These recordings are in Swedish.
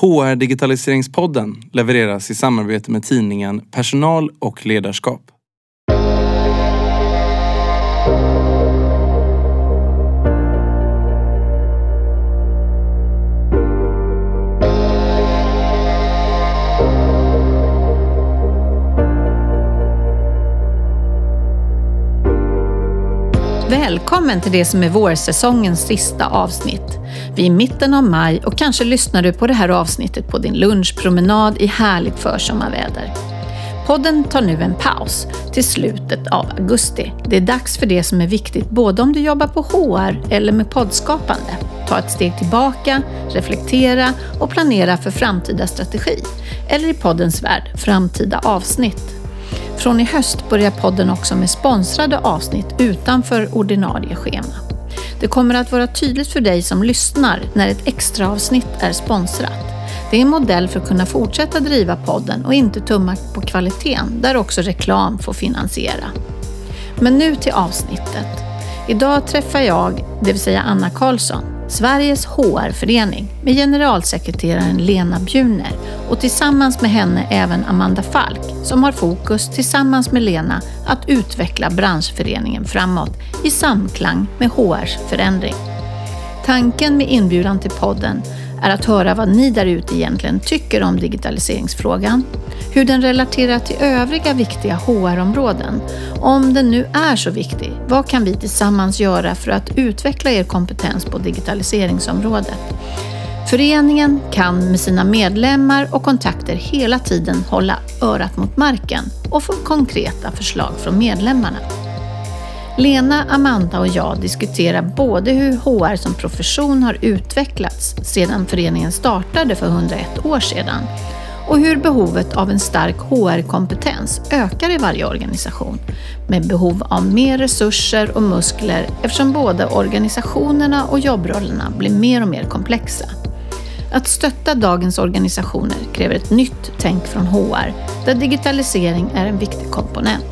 HR Digitaliseringspodden levereras i samarbete med tidningen Personal och ledarskap. Välkommen till det som är vårsäsongens sista avsnitt. Vi är i mitten av maj och kanske lyssnar du på det här avsnittet på din lunchpromenad i härligt försommarväder. Podden tar nu en paus till slutet av augusti. Det är dags för det som är viktigt både om du jobbar på HR eller med poddskapande. Ta ett steg tillbaka, reflektera och planera för framtida strategi. Eller i poddens värld, framtida avsnitt. Från i höst börjar podden också med sponsrade avsnitt utanför ordinarie schema. Det kommer att vara tydligt för dig som lyssnar när ett extra avsnitt är sponsrat. Det är en modell för att kunna fortsätta driva podden och inte tumma på kvaliteten, där också reklam får finansiera. Men nu till avsnittet. Idag träffar jag, det vill säga Anna Karlsson, Sveriges HR-förening med generalsekreteraren Lena Bjurner och tillsammans med henne även Amanda Falk som har fokus tillsammans med Lena att utveckla branschföreningen framåt i samklang med HRs förändring. Tanken med inbjudan till podden är att höra vad ni där ute egentligen tycker om digitaliseringsfrågan, hur den relaterar till övriga viktiga HR-områden. Om den nu är så viktig, vad kan vi tillsammans göra för att utveckla er kompetens på digitaliseringsområdet? Föreningen kan med sina medlemmar och kontakter hela tiden hålla örat mot marken och få konkreta förslag från medlemmarna. Lena, Amanda och jag diskuterar både hur HR som profession har utvecklats sedan föreningen startade för 101 år sedan och hur behovet av en stark HR-kompetens ökar i varje organisation med behov av mer resurser och muskler eftersom både organisationerna och jobbrollerna blir mer och mer komplexa. Att stötta dagens organisationer kräver ett nytt tänk från HR där digitalisering är en viktig komponent.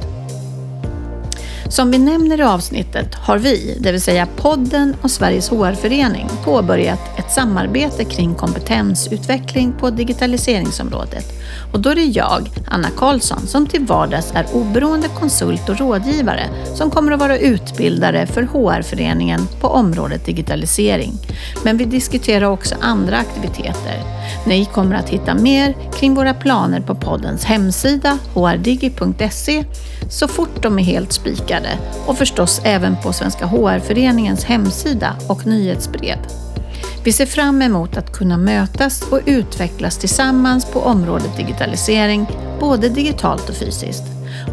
Som vi nämner i avsnittet har vi, det vill säga podden och Sveriges HR-förening, påbörjat ett samarbete kring kompetensutveckling på digitaliseringsområdet. Och då är det jag, Anna Karlsson, som till vardags är oberoende konsult och rådgivare som kommer att vara utbildare för HR-föreningen på området digitalisering. Men vi diskuterar också andra aktiviteter. Ni kommer att hitta mer kring våra planer på poddens hemsida, hrdigi.se, så fort de är helt spikade och förstås även på Svenska HR-föreningens hemsida och nyhetsbrev. Vi ser fram emot att kunna mötas och utvecklas tillsammans på området digitalisering, både digitalt och fysiskt.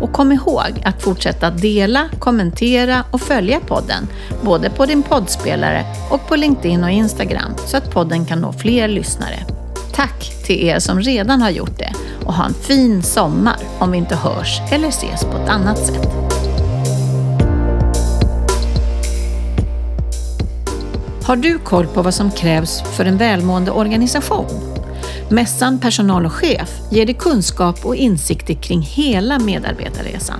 Och kom ihåg att fortsätta dela, kommentera och följa podden, både på din poddspelare och på LinkedIn och Instagram, så att podden kan nå fler lyssnare. Tack till er som redan har gjort det och ha en fin sommar om vi inte hörs eller ses på ett annat sätt. Har du koll på vad som krävs för en välmående organisation? Mässan Personal och chef ger dig kunskap och insikter kring hela medarbetarresan.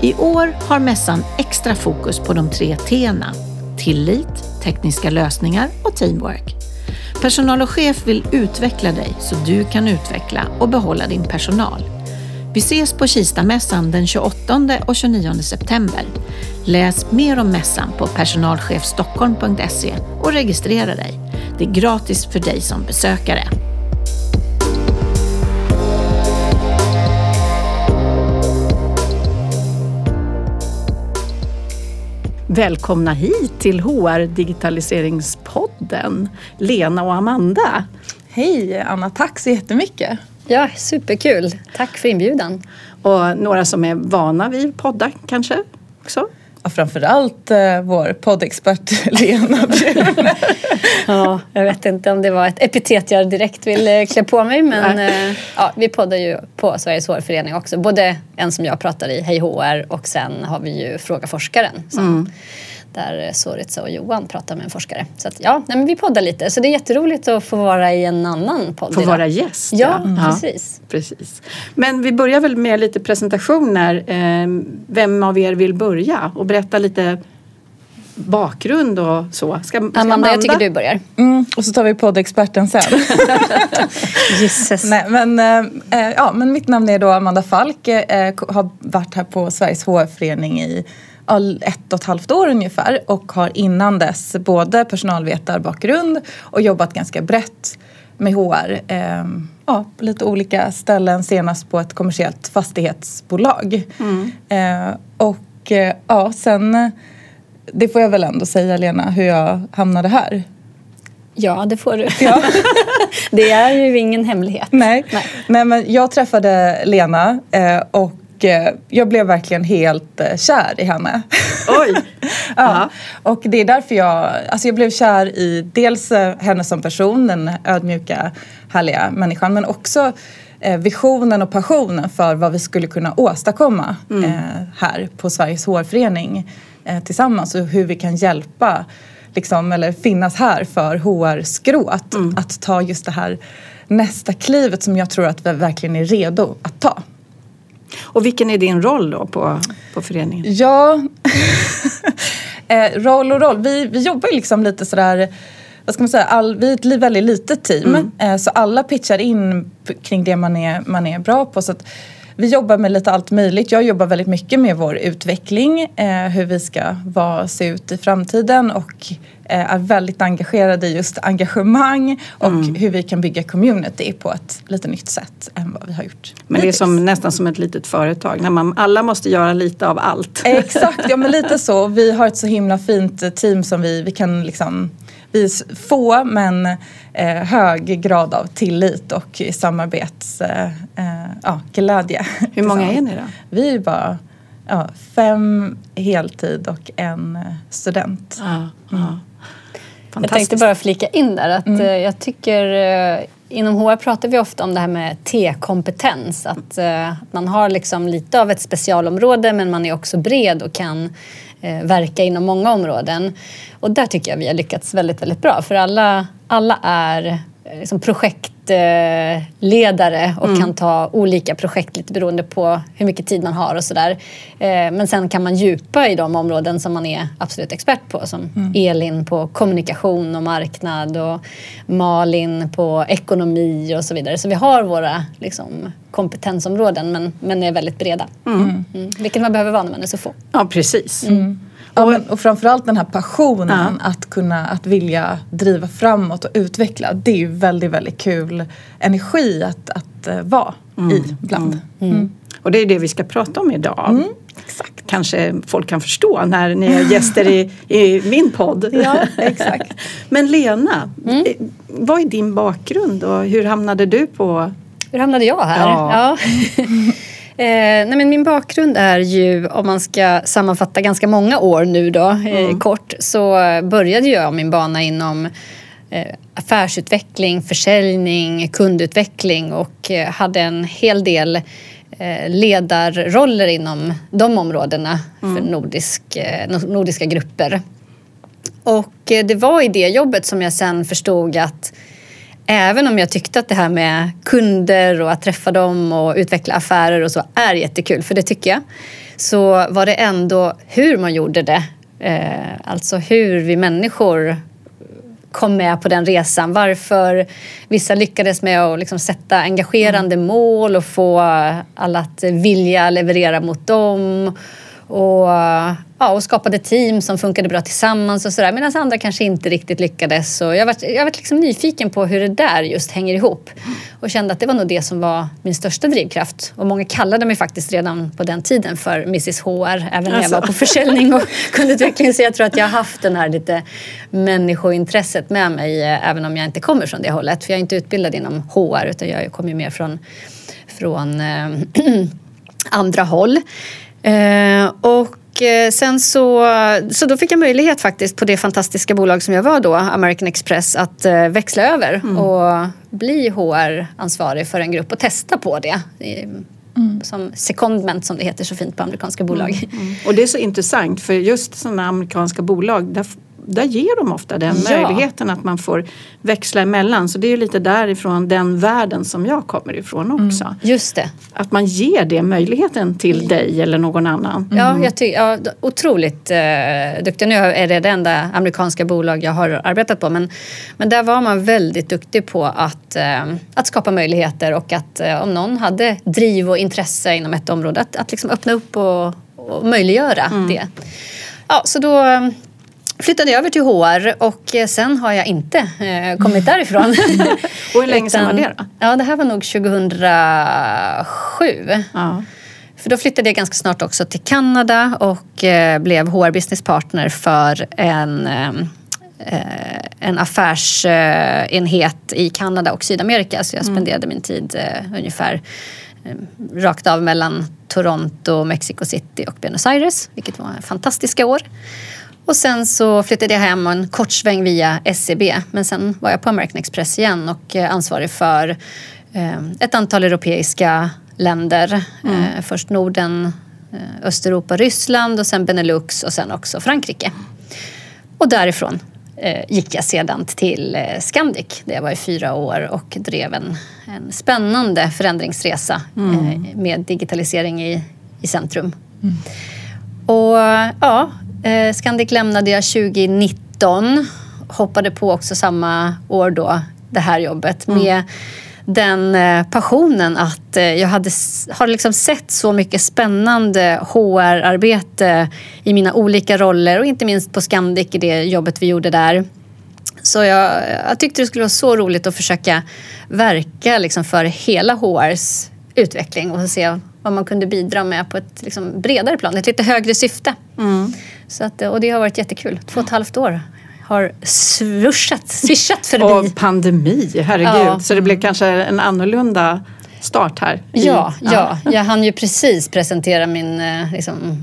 I år har mässan extra fokus på de tre T'na. Tillit, tekniska lösningar och teamwork. Personal och chef vill utveckla dig så du kan utveckla och behålla din personal. Vi ses på Kistamässan den 28 och 29 september. Läs mer om mässan på personalchefstockholm.se och registrera dig. Det är gratis för dig som besökare. Välkomna hit till HR Digitaliseringspodden, Lena och Amanda. Hej Anna, tack så jättemycket. Ja, superkul. Tack för inbjudan. Och några som är vana vid poddar kanske också? Ja, framförallt eh, vår poddexpert Lena Bjurner. ja, jag vet inte om det var ett epitet jag direkt vill eh, klä på mig men eh, ja, vi poddar ju på Sveriges HR-förening också. Både en som jag pratar i, Hej HR, och sen har vi ju Fråga forskaren. Mm där Soritsa och Johan pratar med en forskare. Så att, ja, nej, men vi poddar lite. Så det är jätteroligt att få vara i en annan podd. Få vara gäst. Ja, ja. Precis. precis. Men vi börjar väl med lite presentationer. Eh, vem av er vill börja och berätta lite bakgrund och så? Ska, ska Amanda, jag tycker du börjar. Mm, och så tar vi poddexperten sen. Gisses. Nej, men, eh, ja, men mitt namn är då Amanda Falk. Eh, har varit här på Sveriges HR-förening i ett och ett halvt år ungefär och har innan dess både personalvetarbakgrund och jobbat ganska brett med HR. Eh, ja, på lite olika ställen, senast på ett kommersiellt fastighetsbolag. Eh, och eh, ja, sen, det får jag väl ändå säga Lena, hur jag hamnade här. Ja, det får du. Ja. Det är ju ingen hemlighet. Nej. Nej. Nej. men jag träffade Lena eh, och eh, jag blev verkligen helt eh, kär i henne. Oj! ja. Och det är därför jag, alltså jag blev kär i dels eh, henne som person, den ödmjuka, härliga människan, men också visionen och passionen för vad vi skulle kunna åstadkomma eh, här på Sveriges hårförening tillsammans och hur vi kan hjälpa liksom, eller finnas här för HR-skrået att ta just det här nästa klivet som jag tror att vi verkligen är redo att ta. Och vilken är din roll då på, på föreningen? Ja, eh, roll och roll. Vi, vi jobbar ju liksom lite sådär vad ska man säga, all, vi är ett väldigt litet team eh, så alla pitchar in kring det man är, man är bra på. Så att vi jobbar med lite allt möjligt. Jag jobbar väldigt mycket med vår utveckling, eh, hur vi ska vara, se ut i framtiden och eh, är väldigt engagerad i just engagemang och hur vi kan bygga community på ett lite nytt sätt än vad vi har gjort Men det är som, nästan som ett litet företag när man, alla måste göra lite av allt. Exakt, ja men lite så. Vi har ett så himla fint eh, team som vi, vi kan liksom vi är få men eh, hög grad av tillit och samarbets eh, eh, ja. Hur många är ni då? Vi är bara ja, fem heltid och en eh, student. Ja, ja. Jag tänkte bara flika in där att eh, jag tycker eh, inom HR pratar vi ofta om det här med T-kompetens. Att eh, man har liksom lite av ett specialområde men man är också bred och kan eh, Eh, verka inom många områden. Och där tycker jag vi har lyckats väldigt, väldigt bra för alla, alla är liksom projektledare och kan ta olika projekt lite beroende på hur mycket tid man har och sådär. Eh, Men sen kan man djupa i de områden som man är absolut expert på som Elin på kommunikation och marknad och Malin på ekonomi och så vidare. Så vi har våra liksom, kompetensområden men, men är väldigt breda. Mm. Vilket man behöver vara när man är så få. Ja, precis. Ja, men, och framförallt den här passionen att kunna att vilja driva framåt och utveckla. Det är ju väldigt, väldigt kul energi att, att eh, vara i ibland. Och det är det vi ska prata om idag. Mm. Exakt. Kanske folk kan förstå när ni är gäster i, i min podd. Ja, exakt. Men Lena, eh, vad är din bakgrund och hur hamnade du på... Hur hamnade jag här? Ja. Eh, nej men min bakgrund är ju, om man ska sammanfatta ganska många år nu då, eh, kort, så började jag min bana inom eh, affärsutveckling, försäljning, kundutveckling och eh, hade en hel del eh, ledarroller inom de områdena för nordisk, eh, nor- nordiska grupper. Och eh, det var i det jobbet som jag sen förstod att även om jag tyckte att det här med kunder och att träffa dem och utveckla affärer och så är jättekul, för det tycker jag, så var det ändå hur man gjorde det. Eh, alltså hur vi människor kom med på den resan. Varför vissa lyckades med att liksom sätta engagerande mål och få alla att vilja leverera mot dem. Och, ja, och skapade team som funkade bra tillsammans och sådär. Medan andra kanske inte riktigt lyckades. Och jag var, jag var liksom nyfiken på hur det där just hänger ihop. Och kände att det var nog det som var min största drivkraft. Och många kallade mig faktiskt redan på den tiden för Mrs HR. Även när jag Alltså. var på försäljning och kundutveckling. Så jag tror att jag har haft den här lite människointresset med mig. eh, Även om jag inte kommer från det hållet. För jag är inte utbildad inom HR utan jag kommer ju mer från, från eh, andra håll. Eh, och eh, sen så, så då fick jag möjlighet faktiskt på det fantastiska bolag som jag var då, American Express, att eh, växla över och bli HR-ansvarig för en grupp och testa på det. I, Som secondment som det heter så fint på amerikanska bolag. Och det är så intressant för just sådana amerikanska bolag där, där ger de ofta den Ja. möjligheten att man får växla emellan. Så det är ju lite därifrån den världen som jag kommer ifrån också. Just det. Att man ger det möjligheten till dig eller någon annan. Ja, jag ty- ja, otroligt eh, duktig. Nu är det det enda amerikanska bolag jag har arbetat på men, men där var man väldigt duktig på att, eh, att skapa möjligheter och att eh, om någon hade driv och intresse inom ett område att, att liksom öppna upp och, och möjliggöra det. Ja, så då eh, flyttade jag över till HR och eh, sen har jag inte eh, kommit därifrån. Och hur länge sedan var det då? Ja, det här var nog 2007. Ja. För då flyttade jag ganska snart också till Kanada och eh, blev HR Business Partner för en, eh, eh, en affärsenhet i Kanada och Sydamerika. Så jag spenderade min tid eh, ungefär rakt av mellan Toronto, Mexico City och Buenos Aires, vilket var fantastiska år. Och sen så flyttade jag hem en kort sväng via SEB. Men sen var jag på American Express igen och eh, ansvarig för eh, ett antal europeiska länder. Eh, först Norden, Östeuropa, Ryssland och sen Benelux och sen också Frankrike. Och därifrån gick jag sedan till Scandic där jag var i fyra år och drev en, en spännande förändringsresa eh, med digitalisering i, i centrum. Och ja, eh, Scandic lämnade jag 2019. Hoppade på också samma år då, det här jobbet. Med den eh, passionen att eh, jag hade, har liksom sett så mycket spännande HR-arbete i mina olika roller och inte minst på Scandic i det jobbet vi gjorde där. Så jag, jag tyckte det skulle vara så roligt att försöka verka liksom för hela HRs utveckling och se vad man kunde bidra med på ett liksom bredare plan, ett lite högre syfte. Så att, och det har varit jättekul. Två och ett halvt år har svuschat, swishat förbi. Och pandemi, herregud. Ja. Så det blev kanske en annorlunda start här. i- Ja, ja, jag hann ju precis presentera min eh, liksom,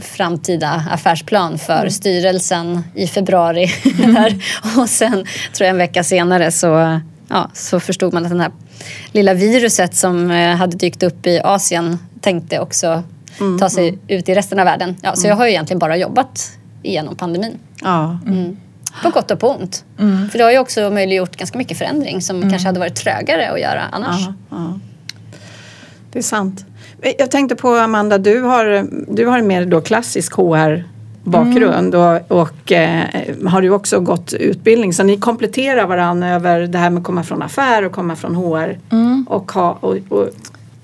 framtida affärsplan för styrelsen i februari. Här. Och sen, tror jag en vecka senare, så, ja, så förstod man att det här lilla viruset som eh, hade dykt upp i Asien tänkte också ta sig ut i resten av världen. Ja, så jag har ju egentligen bara jobbat igenom pandemin. Ja. På gott och på ont. För det har ju också möjliggjort ganska mycket förändring som kanske hade varit trögare att göra annars. Ja, ja. Det är sant. Jag tänkte på Amanda, du har, du har en mer då klassisk HR-bakgrund och, och eh, har du också gått utbildning så ni kompletterar varandra över det här med att komma från affär och komma från HR och ha och, och,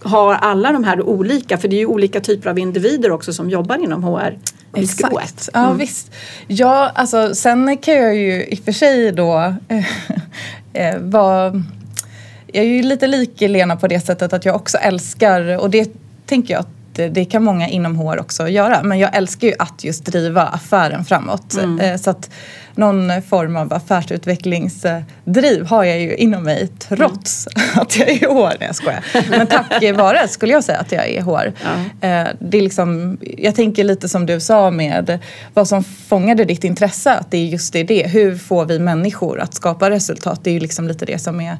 har alla de här olika, för det är ju olika typer av individer också som jobbar inom HR. Exakt. Ja, visst. Ja, alltså sen kan jag ju i och för sig då eh, vara... Jag är ju lite lik Lena på det sättet att jag också älskar, och det tänker jag att det, kan många inom HR också göra, men jag älskar ju att just driva affären framåt. Eh, så att någon form av affärsutvecklingsdriv har jag ju inom mig trots att jag är HR. Nej, jag skojar. Men tack vare skulle jag säga att jag är HR. Eh, det är liksom, jag tänker lite som du sa med vad som fångade ditt intresse, att det är just det, det. Hur får vi människor att skapa resultat? Det är ju liksom lite det som är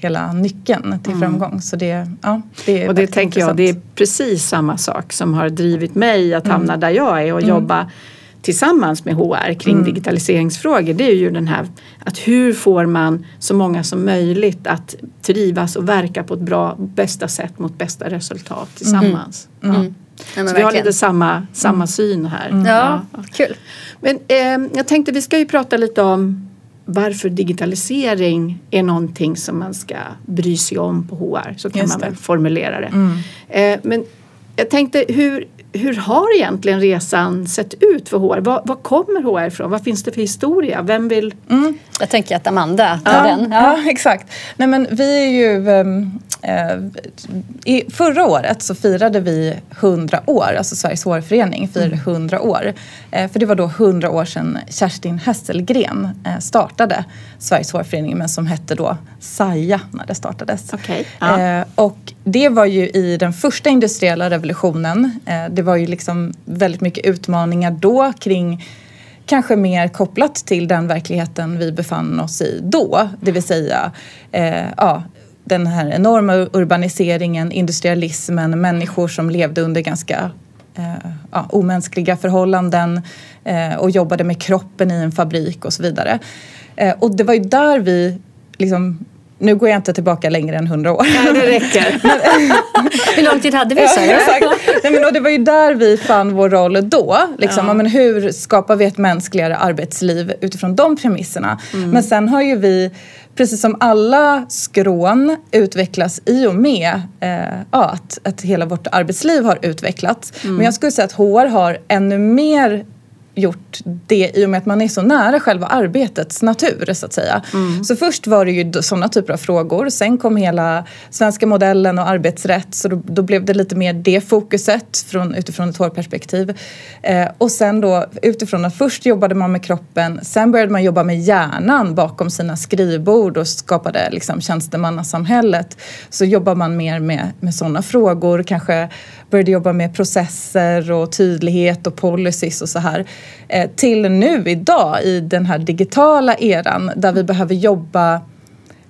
hela nyckeln till framgång. Så det, ja, det är Och det tänker jag, intressant. det är precis samma sak som har drivit mig att hamna där jag är och jobba tillsammans med HR kring digitaliseringsfrågor. Det är ju den här att hur får man så många som möjligt att trivas och verka på ett bra, bästa sätt mot bästa resultat tillsammans. Ja. Ja, men Så vi har lite samma, samma syn här. Ja, kul. Men eh, jag tänkte vi ska ju prata lite om varför digitalisering är någonting som man ska bry sig om på HR. Så kan Just man det. väl formulera det. Eh, men jag tänkte hur, hur har egentligen resan sett ut för HR? Var, var kommer HR ifrån? Vad finns det för historia? Vem vill? Jag tänker att Amanda tar den. Ja, exakt. Nej, men vi är ju... eh, i förra året så firade vi 100 år, alltså Sveriges hårförening firade 100 år. Eh, för det var då 100 år sedan Kerstin Hesselgren eh, startade Sveriges hårförening men som hette då Saja när det startades. Okej, ja. Och det var ju i den första industriella revolutionen. Det var ju liksom väldigt mycket utmaningar då kring kanske mer kopplat till den verkligheten vi befann oss i då. Det vill säga eh, ja, den här enorma urbaniseringen, industrialismen, människor som levde under ganska eh, ja, omänskliga förhållanden eh, och jobbade med kroppen i en fabrik och så vidare. Eh, och det var ju där vi liksom nu går jag inte tillbaka längre än hundra år. Ja, det räcker. Hur lång tid hade vi sa Ja, exakt. Nej, men, och det var ju där vi fann vår roll då. Liksom, ja. men hur skapar vi ett mänskligare arbetsliv utifrån de premisserna? Mm. Men sen har ju vi, precis som alla skrån utvecklas i och med eh, att, att hela vårt arbetsliv har utvecklats. Mm. Men jag skulle säga att HR har ännu mer gjort det i och med att man är så nära själva arbetets natur så att säga. Mm. Så först var det ju sådana typer av frågor. Sen kom hela svenska modellen och arbetsrätt så då, då blev det lite mer det fokuset från, utifrån ett hårperspektiv. Eh, och sen då utifrån att först jobbade man med kroppen, sen började man jobba med hjärnan bakom sina skrivbord och skapade liksom tjänstemannasamhället. Så jobbar man mer med, med sådana frågor, kanske började jobba med processer och tydlighet och policies och så här. Eh, till nu idag i den här digitala eran där vi behöver jobba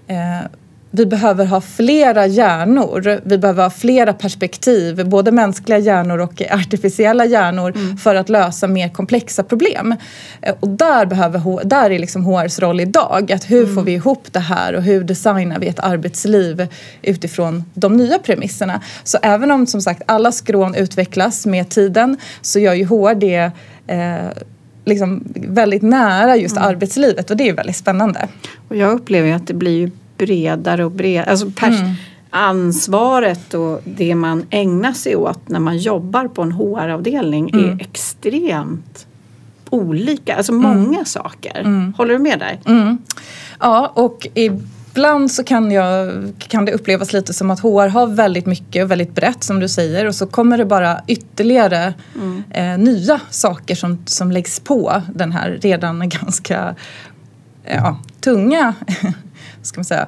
eh, vi behöver ha flera hjärnor, vi behöver ha flera perspektiv, både mänskliga hjärnor och artificiella hjärnor mm. för att lösa mer komplexa problem. Eh, och där, behöver, där är liksom HRs roll idag, att hur mm. får vi ihop det här och hur designar vi ett arbetsliv utifrån de nya premisserna. Så även om som sagt alla skrån utvecklas med tiden så gör ju HR det eh, liksom väldigt nära just mm. arbetslivet och det är väldigt spännande. Och jag upplever att det blir bredare och bredare. Alltså mm. Ansvaret och det man ägnar sig åt när man jobbar på en HR-avdelning mm. är extremt olika. Alltså mm. många saker. Mm. Håller du med där? Mm. Ja, och ibland så kan, jag, kan det upplevas lite som att HR har väldigt mycket och väldigt brett som du säger och så kommer det bara ytterligare mm. eh, nya saker som, som läggs på den här redan ganska ja, tunga ska man säga,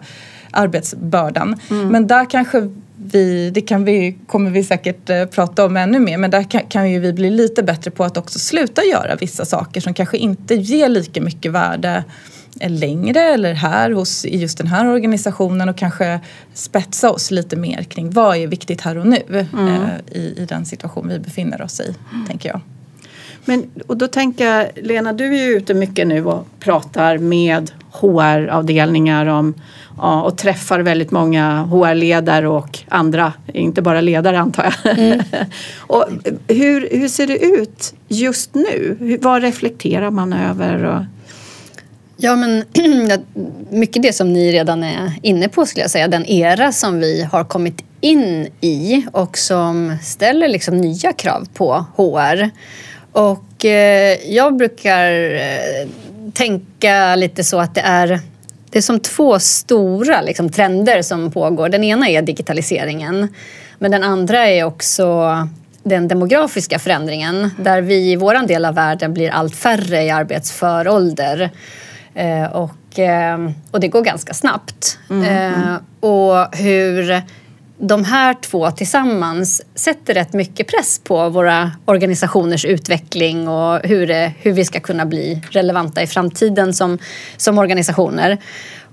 arbetsbördan. Mm. Men där kanske vi, det kan vi, kommer vi säkert eh, prata om ännu mer, men där kan, kan ju vi bli lite bättre på att också sluta göra vissa saker som kanske inte ger lika mycket värde längre eller här hos, i just den här organisationen och kanske spetsa oss lite mer kring vad är viktigt här och nu mm. eh, i, i den situation vi befinner oss i, mm. tänker jag. Men, och då tänker jag, Lena, du är ju ute mycket nu och pratar med HR-avdelningar om ja, och träffar väldigt många HR-ledare och andra, inte bara ledare antar jag. Mm. och hur, hur ser det ut just nu? Vad reflekterar man över? Och... Ja, men mycket det som ni redan är inne på skulle jag säga. Den era som vi har kommit in i och som ställer liksom nya krav på HR. Och eh, jag brukar eh, tänka lite så att det är det är som två stora liksom, trender som pågår. Den ena är digitaliseringen, men den andra är också den demografiska förändringen där vi i vår del av världen blir allt färre i arbetsför ålder. Eh, och, eh, och det går ganska snabbt. Mm, mm. eh, och hur de här två tillsammans sätter rätt mycket press på våra organisationers utveckling och hur, det, hur vi ska kunna bli relevanta i framtiden som, som organisationer.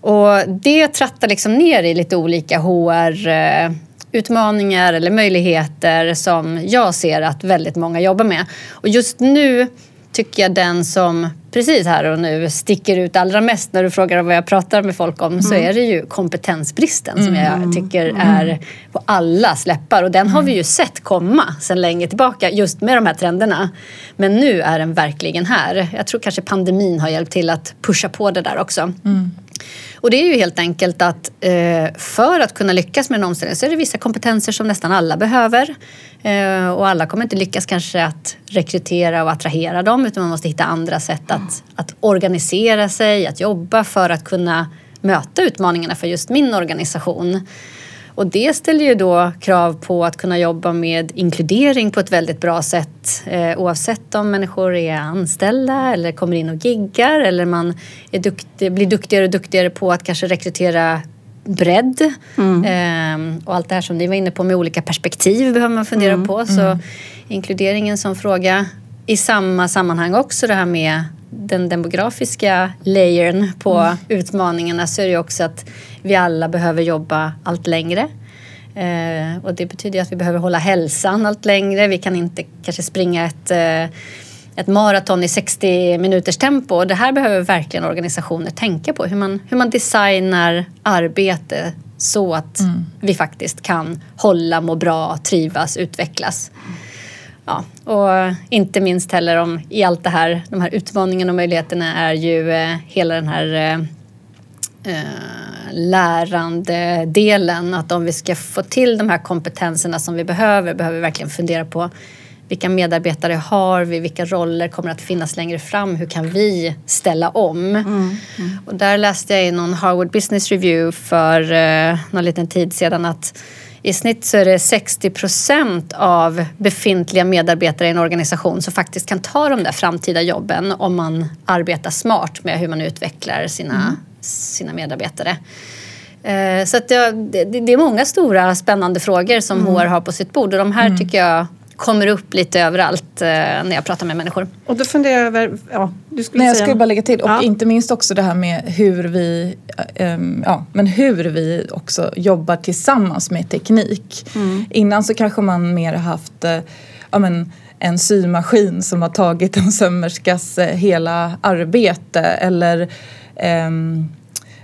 Och det trattar liksom ner i lite olika HR-utmaningar eh, eller möjligheter som jag ser att väldigt många jobbar med. Och just nu tycker jag den som precis här och nu sticker ut allra mest när du frågar vad jag pratar med folk om mm. så är det ju kompetensbristen som jag mm. tycker mm. är på alla släppar och den har vi ju sett komma sedan länge tillbaka just med de här trenderna. Men nu är den verkligen här. Jag tror kanske pandemin har hjälpt till att pusha på det där också. Mm. Och det är ju helt enkelt att eh, för att kunna lyckas med en omställning så är det vissa kompetenser som nästan alla behöver. Eh, och alla kommer inte lyckas kanske att rekrytera och attrahera dem utan man måste hitta andra sätt att, att organisera sig, att jobba för att kunna möta utmaningarna för just min organisation. Och det ställer ju då krav på att kunna jobba med inkludering på ett väldigt bra sätt eh, oavsett om människor är anställda eller kommer in och giggar eller man duktig, blir duktigare och duktigare på att kanske rekrytera bredd. Mm. Eh, och allt det här som ni var inne på med olika perspektiv behöver man fundera mm. på. Så mm. inkluderingen som fråga i samma sammanhang också det här med den demografiska layern på mm. utmaningarna så är det också att vi alla behöver jobba allt längre. Eh, och det betyder att vi behöver hålla hälsan allt längre. Vi kan inte kanske springa ett, eh, ett maraton i 60 minuters tempo. Och det här behöver verkligen organisationer tänka på. Hur man, hur man designar arbete så att mm. vi faktiskt kan hålla, må bra, trivas, utvecklas. Ja, och inte minst heller om i allt det här, de här utmaningarna och möjligheterna är ju eh, hela den här eh, eh lärandedelen. Att om vi ska få till de här kompetenserna som vi behöver, behöver vi verkligen fundera på vilka medarbetare har vi? Vilka roller kommer att finnas längre fram? Hur kan vi ställa om? Mm, mm. Och där läste jag i någon Harvard Business Review för eh, någon liten tid sedan att i snitt så är det 60 procent av befintliga medarbetare i en organisation som faktiskt kan ta de där framtida jobben om man arbetar smart med hur man utvecklar sina, mm. sina medarbetare. Eh, så det, det, är många stora spännande frågor som mm. HR har på sitt bord och de här mm. tycker jag kommer upp lite överallt eh, när jag pratar med människor. Och då funderar jag över, ja, du skulle Nej, säga... Jag skulle bara lägga till, och ja. inte minst också det här med hur vi, um, ja, men hur vi också jobbar tillsammans med teknik. Mm. Innan så kanske man mer haft, uh, ja men, en symaskin som har tagit en sömmerskas eh, hela arbete eller um,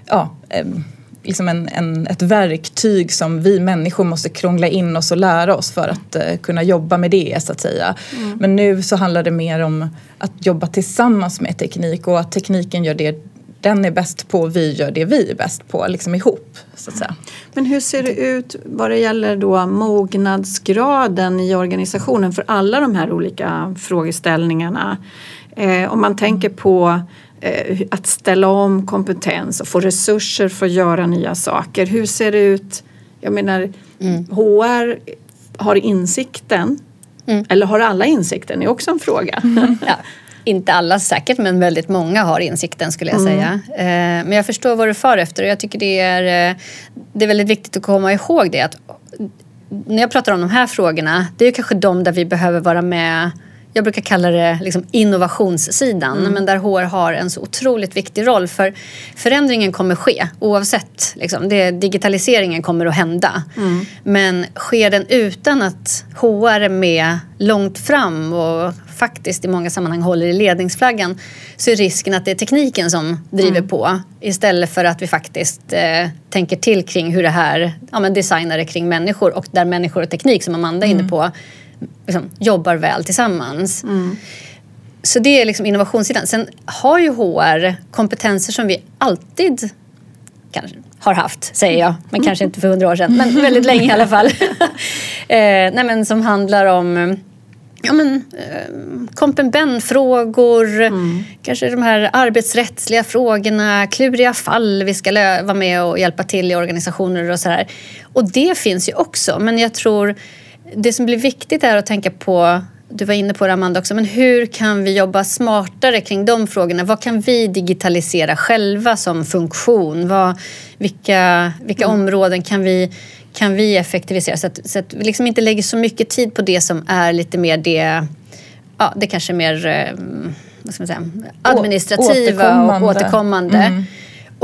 ja, um, liksom en, en, ett verktyg som vi människor måste krångla in oss och lära oss för att uh, kunna jobba med det så att säga. Mm. Men nu så handlar det mer om att jobba tillsammans med teknik och att tekniken gör det den är bäst på, vi gör det vi är bäst på, liksom ihop. Så att säga. Men hur ser det ut vad det gäller då mognadsgraden i organisationen för alla de här olika frågeställningarna? Eh, om man tänker på Eh, att ställa om kompetens och få resurser för att göra nya saker. Hur ser det ut? Jag menar, mm. HR har insikten. Mm. Eller har alla insikten? Det är också en fråga. Mm. Ja. Inte alla säkert, men väldigt många har insikten skulle jag mm. säga. Eh, men jag förstår vad du far efter och jag tycker det är, eh, det är väldigt viktigt att komma ihåg det att när jag pratar om de här frågorna, det är kanske de där vi behöver vara med jag brukar kalla det liksom innovationssidan, mm. men där HR har en så otroligt viktig roll. För förändringen kommer ske oavsett. Liksom, det, digitaliseringen kommer att hända. Mm. Men sker den utan att HR är med långt fram och faktiskt i många sammanhang håller i ledningsflaggan så är risken att det är tekniken som driver mm. på istället för att vi faktiskt eh, tänker till kring hur det här ja, men designar det kring människor och där människor och teknik som Amanda är inne mm. på liksom, jobbar väl tillsammans. Mm. Så det är liksom innovationssidan. Sen har ju HR kompetenser som vi alltid kanske har haft, säger jag, men kanske inte för hundra år sedan, men väldigt länge i alla fall. eh, nej, men som handlar om ja, men, eh, kompen-ben-frågor, mm. kanske de här arbetsrättsliga frågorna, kluriga fall vi ska vara med och hjälpa till i organisationer och sådär. Och det finns ju också, men jag tror det som blir viktigt är att tänka på du var inne på det Amanda också, men hur kan vi jobba smartare kring de frågorna? Vad kan vi digitalisera själva som funktion? Vad, vilka vilka mm. områden kan vi, kan vi effektivisera? Så att, så att vi liksom inte lägger så mycket tid på det som är lite mer det, ja, det kanske är mer eh, vad ska man säga, administrativa återkommande. och återkommande. Mm.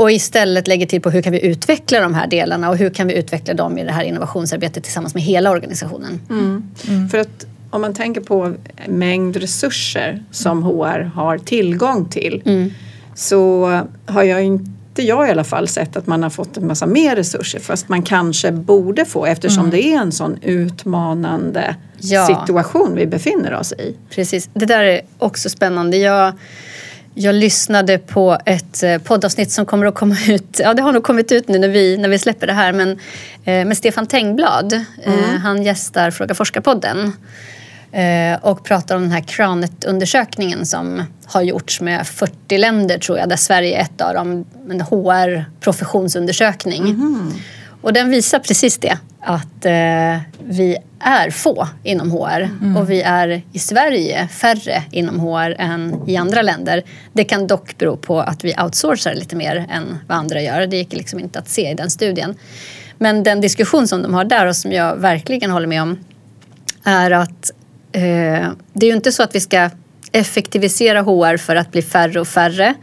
Och istället lägger till på hur kan vi utveckla de här delarna och hur kan vi utveckla dem i det här innovationsarbetet tillsammans med hela organisationen. Mm. Mm. För att om man tänker på mängd resurser som HR har tillgång till mm. så har jag inte jag i alla fall sett att man har fått en massa mer resurser fast man kanske borde få eftersom mm. det är en sån utmanande ja. situation vi befinner oss i. Precis, det där är också spännande. Jag jag lyssnade på ett eh, poddavsnitt som kommer att komma ut, ja det har nog kommit ut nu när vi, när vi släpper det här, men eh, med Stefan Tengblad. Eh, mm. Han gästar Fråga forskarpodden och pratar om den här Cranet-undersökningen som har gjorts med 40 länder tror jag, där Sverige är ett av dem, en HR-professionsundersökning. Mm. Och den visar precis det, att eh, vi är få inom HR mm. och vi är i Sverige färre inom HR än i andra länder. Det kan dock bero på att vi outsourcar lite mer än vad andra gör. Det gick liksom inte att se i den studien. Men den diskussion som de har där och som jag verkligen håller med om är att eh, det är ju inte så att vi ska effektivisera HR för att bli färre och färre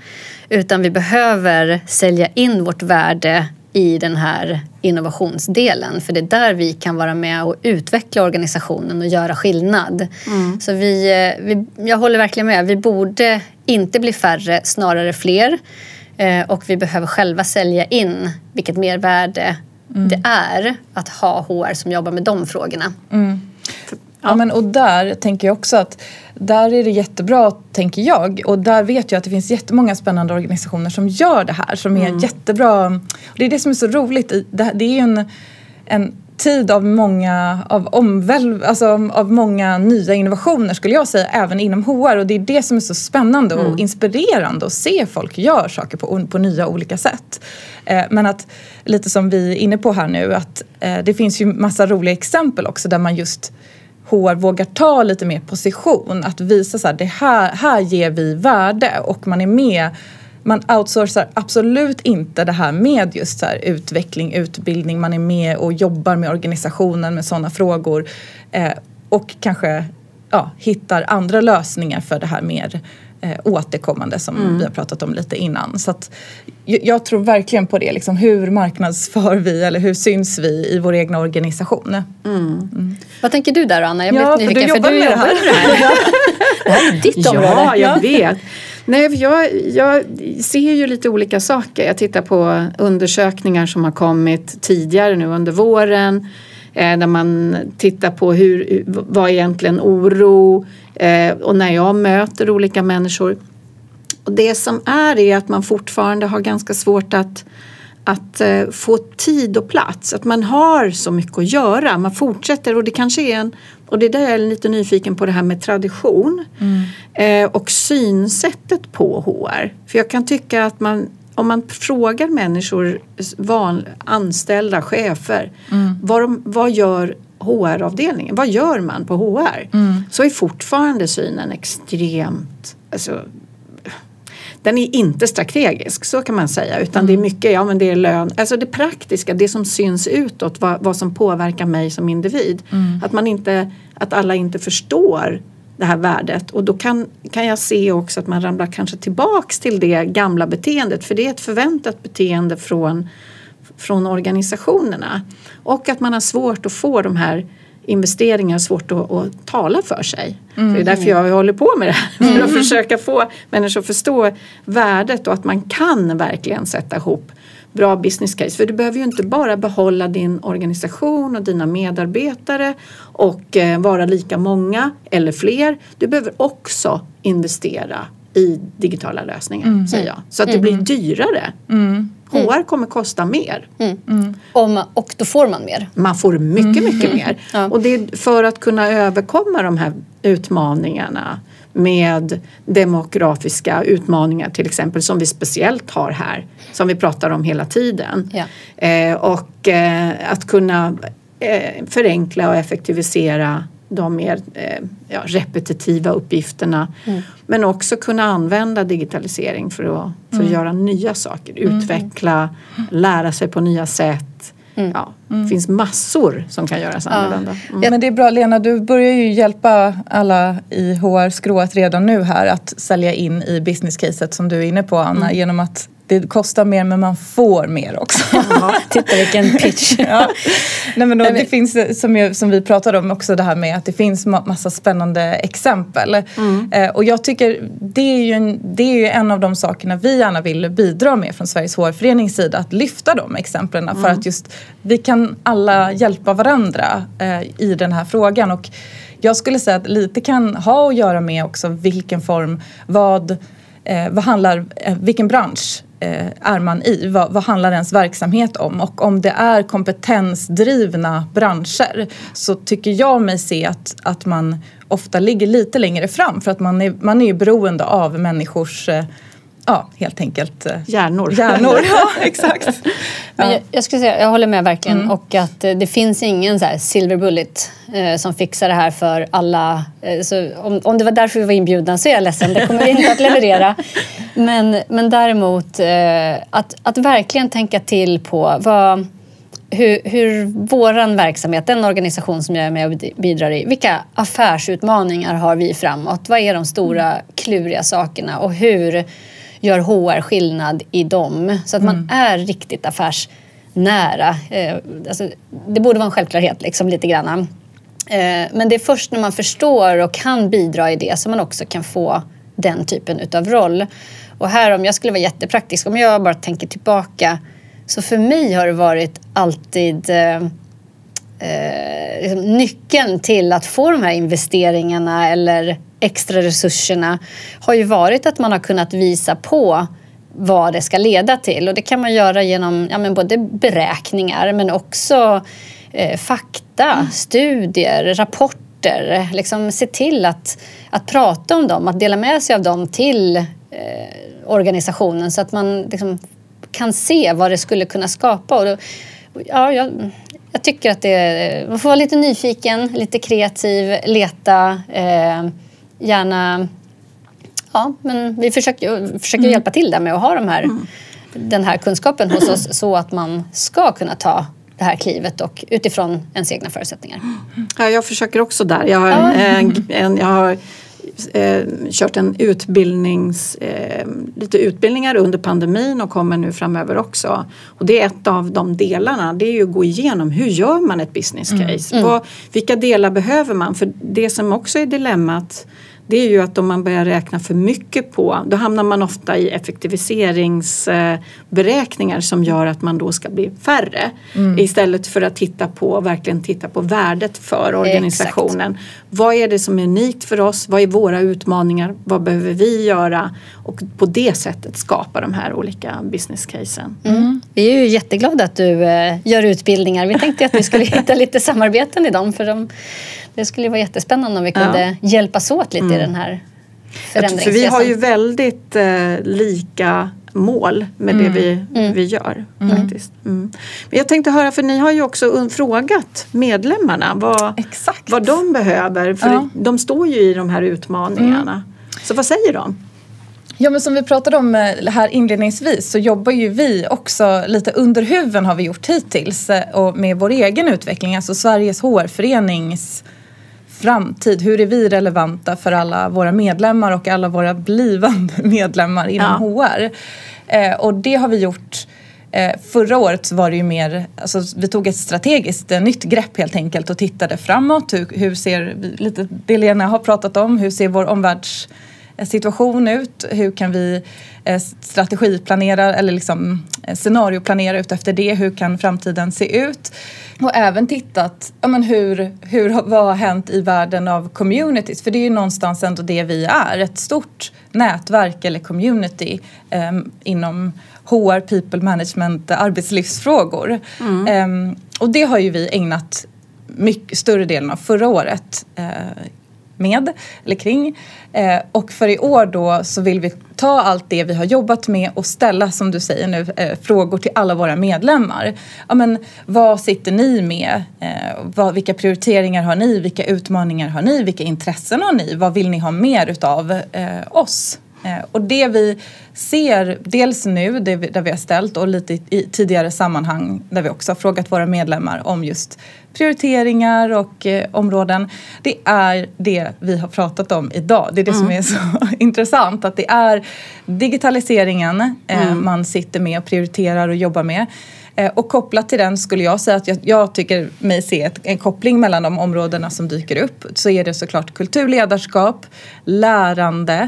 utan vi behöver sälja in vårt värde i den här innovationsdelen. För det är där vi kan vara med och utveckla organisationen och göra skillnad. Mm. Så vi, eh, vi, jag håller verkligen med. Vi borde inte bli färre, snarare fler. Eh, och vi behöver själva sälja in vilket mervärde Mm. det är att ha HR som jobbar med de frågorna. Ja. men och där tänker jag också att där är det jättebra, tänker jag. Och där vet jag att det finns jättemånga spännande organisationer som gör det här. Som är jättebra. Och det är det som är så roligt. Det, är ju en, en tid av många, av omvälv, alltså av många nya innovationer skulle jag säga, även inom HR. Och det är det som är så spännande och inspirerande att se folk gör saker på, på nya olika sätt. Eh, men att, lite som vi är inne på här nu, att eh, det finns ju massa roliga exempel också där man just HR vågar ta lite mer position. Att visa så här, det här, här ger vi värde och man är med. Man outsourcar absolut inte det här med just så här utveckling, utbildning. Man är med och jobbar med organisationen med sådana frågor. Eh, och kanske ja, hittar andra lösningar för det här mer eh, återkommande som vi har pratat om lite innan. Så att, jag, jag tror verkligen på det. Liksom, hur marknadsför vi eller hur syns vi i vår egna organisation? Vad tänker du där Anna? Jag blir Ja, lite för du nyfiken, jobbar med det här. med det här. är ditt område. Ja, jag vet. Nej, för jag, jag ser ju lite olika saker. Jag tittar på undersökningar som har kommit tidigare nu under våren. Eh, där man tittar på hur, vad är egentligen oro och när jag möter olika människor. Och det som är är att man fortfarande har ganska svårt att att eh, få tid och plats, att man har så mycket att göra. Man fortsätter och det kanske är en, och det är där jag är lite nyfiken på det här med tradition eh, och synsättet på HR. För jag kan tycka att man, om man frågar människor, van, anställda, chefer, vad, de, vad gör HR-avdelningen, vad gör man på HR? Så är fortfarande synen extremt, alltså, den är inte strategisk, så kan man säga. Utan det är mycket, ja men det är lön, alltså det praktiska, det som syns utåt, vad, vad som påverkar mig som individ. Att man inte, att alla inte förstår det här värdet. Och då kan, kan jag se också att man ramlar kanske tillbaks till det gamla beteendet. För det är ett förväntat beteende från, från organisationerna. Och att man har svårt att få de här investeringar svårt att, att tala för sig. Så det är därför jag håller på med det här. För att försöka få människor att förstå värdet och att man kan verkligen sätta ihop bra business case. För du behöver ju inte bara behålla din organisation och dina medarbetare och eh, vara lika många eller fler. Du behöver också investera i digitala lösningar, säger jag. Så att det blir dyrare. HR kommer kosta mer. Om, och då får man mer. Man får mycket, mycket mer. Ja. Och det är för att kunna överkomma de här utmaningarna med demografiska utmaningar till exempel som vi speciellt har här som vi pratar om hela tiden. Ja. Eh, och eh, att kunna eh, förenkla och effektivisera de mer eh, ja, repetitiva uppgifterna. Men också kunna använda digitalisering för att, för att göra nya saker. Utveckla, lära sig på nya sätt. Ja, Det finns massor som kan göras annorlunda. Mm. Men det är bra Lena, du börjar ju hjälpa alla i HR-skrået redan nu här att sälja in i business-caset som du är inne på Anna genom att det kostar mer men man får mer också. Titta vilken pitch. ja. Nej, men då, det finns som, jag, som vi pratade om också det här med att det finns ma- massa spännande exempel. Eh, och jag tycker det är, ju en, det är ju en av de sakerna vi gärna vill bidra med från Sveriges HR-förenings sida. Att lyfta de exemplen för att just vi kan alla hjälpa varandra eh, i den här frågan. Och jag skulle säga att lite kan ha att göra med också vilken form, vad eh, vad handlar, eh, vilken bransch eh, är man i? Vad, vad handlar ens verksamhet om? Och om det är kompetensdrivna branscher så tycker jag mig se att, att man ofta ligger lite längre fram för att man är, man är ju beroende av människors, eh, ja helt enkelt eh, Hjärnor. hjärnor. ja, exakt. Men jag, jag skulle säga, jag håller med verkligen. Mm. Och att eh, det finns ingen så här silver bullet eh, som fixar det här för alla. Eh, så om, om det var därför vi var inbjudna så är jag ledsen, det kommer vi inte att leverera. Men, men däremot eh, att, att verkligen tänka till på vad, hur, hur våran verksamhet, den organisation som jag är med och bidrar i, vilka affärsutmaningar har vi framåt? Vad är de stora kluriga sakerna och hur gör HR skillnad i dem? Så att man är riktigt affärsnära nära. Eh, alltså, det borde vara en självklarhet liksom, lite grann. Eh, men det är först när man förstår och kan bidra i det som man också kan få den typen utav roll. Och här om jag skulle vara jättepraktisk, om jag bara tänker tillbaka så för mig har det varit alltid eh, eh, liksom nyckeln till att få de här investeringarna eller extra resurserna har ju varit att man har kunnat visa på vad det ska leda till. Och det kan man göra genom ja, men både beräkningar men också eh, fakta, mm. studier, rapporter. Liksom se till att, att prata om dem, att dela med sig av dem till eh, organisationen så att man liksom, kan se vad det skulle kunna skapa. Och då, ja, jag, jag tycker att det, man får vara lite nyfiken, lite kreativ, leta, eh, gärna... Ja, men vi försöker, försöker mm. hjälpa till där med att ha de här, mm. den här kunskapen hos oss så att man ska kunna ta det här klivet och utifrån ens egna förutsättningar. Ja, jag försöker också där. Jag har, ja. en, en, jag har eh, kört en utbildnings, eh, lite utbildningar under pandemin och kommer nu framöver också. Och det är ett av de delarna, det är ju att gå igenom hur gör man ett business mm. case? Mm. Mm. Vad, vilka delar behöver man? För det som också är dilemmat det är ju att om man börjar räkna för mycket på, då hamnar man ofta i effektiviseringsberäkningar som gör att man då ska bli färre. Mm. Istället för att titta på, verkligen titta på värdet för organisationen. Exakt. Vad är det som är unikt för oss? Vad är våra utmaningar? Vad behöver vi göra? Och på det sättet skapa de här olika business casen. Mm. Vi är ju jätteglada att du eh, gör utbildningar. Vi tänkte att vi skulle hitta lite samarbeten i dem för de det skulle vara jättespännande om vi kunde ja. hjälpas åt lite mm. i den här förändringsresan. För vi har ju väldigt eh, lika mål med mm. det vi, mm. vi gör. Mm. Faktiskt. Mm. Men jag tänkte höra, för ni har ju också frågat medlemmarna vad, Exakt. vad de behöver. För ja. de står ju i de här utmaningarna. Mm. Så vad säger de? Ja men som vi pratade om eh, här inledningsvis så jobbar ju vi också lite under huven har vi gjort hittills eh, och med vår egen utveckling, alltså Sveriges HR-förenings framtid? Hur är vi relevanta för alla våra medlemmar och alla våra blivande medlemmar inom ja. HR? Eh, och det har vi gjort eh, Förra året var det ju mer, alltså vi tog ett strategiskt eh, nytt grepp helt enkelt och tittade framåt. Hur, hur ser, lite det Lena har pratat om, hur ser vår omvärldssituation ut? Hur kan vi eh, strategiplanera eller liksom eh, scenarioplanera ut efter det? Hur kan framtiden se ut? Och även tittat, ja men hur, hur, vad har hänt i världen av communities? För det är ju någonstans ändå det vi är, ett stort nätverk eller community eh, inom HR, people management, arbetslivsfrågor. Mm. Eh, och det har ju vi ägnat mycket större delen av förra året eh, med eller kring. Eh, och för i år då så vill vi ta allt det vi har jobbat med och ställa, som du säger nu, eh, frågor till alla våra medlemmar. Ja, men, vad sitter ni med? Eh, vad, vilka prioriteringar har ni? Vilka utmaningar har ni? Vilka intressen har ni? Vad vill ni ha mer utav eh, oss? Eh, och det vi ser, dels nu det vi, där vi har ställt och lite i tidigare sammanhang där vi också har frågat våra medlemmar om just prioriteringar och eh, områden. Det är det vi har pratat om idag. Det är det mm. som är så intressant att det är digitaliseringen eh, mm. man sitter med och prioriterar och jobbar med. Eh, och kopplat till den skulle jag säga att jag, jag tycker mig se ett, en koppling mellan de områdena som dyker upp. Så är det såklart kulturledarskap, lärande, eh,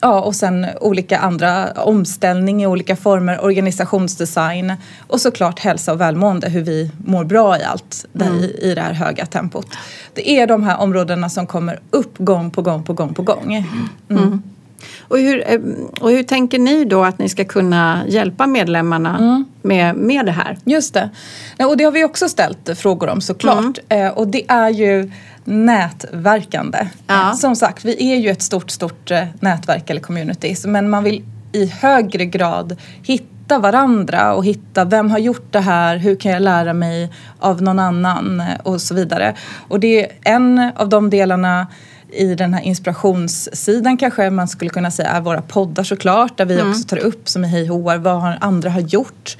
Ja, och sen olika andra omställning i olika former, organisationsdesign och såklart hälsa och välmående, hur vi mår bra i allt där, mm. i, i det här höga tempot. Det är de här områdena som kommer upp gång på gång på gång på gång. Mm. Mm. Och, hur, eh, och hur tänker ni då att ni ska kunna hjälpa medlemmarna mm. med, med det här? Just det. Och det har vi också ställt frågor om såklart. Mm. Eh, och det är ju nätverkande. Ja. Som sagt, vi är ju ett stort, stort eh, nätverk eller community. Men man vill i högre grad hitta varandra och hitta vem har gjort det här, hur kan jag lära mig av någon annan och så vidare. Och det är en av de delarna i den här inspirationssidan kanske man skulle kunna säga är våra poddar såklart. Där vi också tar upp som i Hej HR, vad andra har gjort.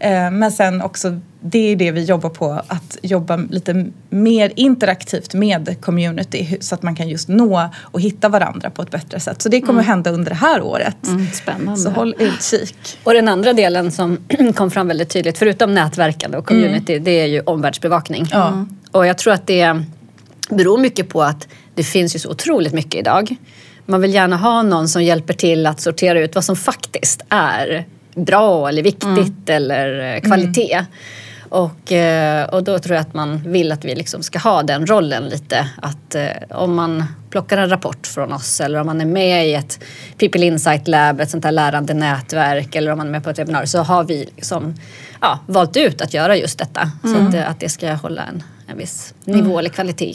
Eh, men sen också, det är det vi jobbar på, att jobba lite mer interaktivt med community så att man kan just nå och hitta varandra på ett bättre sätt. Så det kommer hända under det här året. Spännande. Så håll utkik. Och den andra delen som kom fram väldigt tydligt, förutom nätverkande och community, det är ju omvärldsbevakning. Ja. Och jag tror att det beror mycket på att det finns ju så otroligt mycket idag. Man vill gärna ha någon som hjälper till att sortera ut vad som faktiskt är bra eller viktigt eller eh, kvalitet. Och, eh, och då tror jag att man vill att vi liksom ska ha den rollen lite. Att eh, om man plockar en rapport från oss eller om man är med i ett People Insight Lab, ett sånt här lärande nätverk eller om man är med på ett webinar så har vi liksom, ja, valt ut att göra just detta. Så att, att det ska hålla en, en viss nivå eller kvalitet.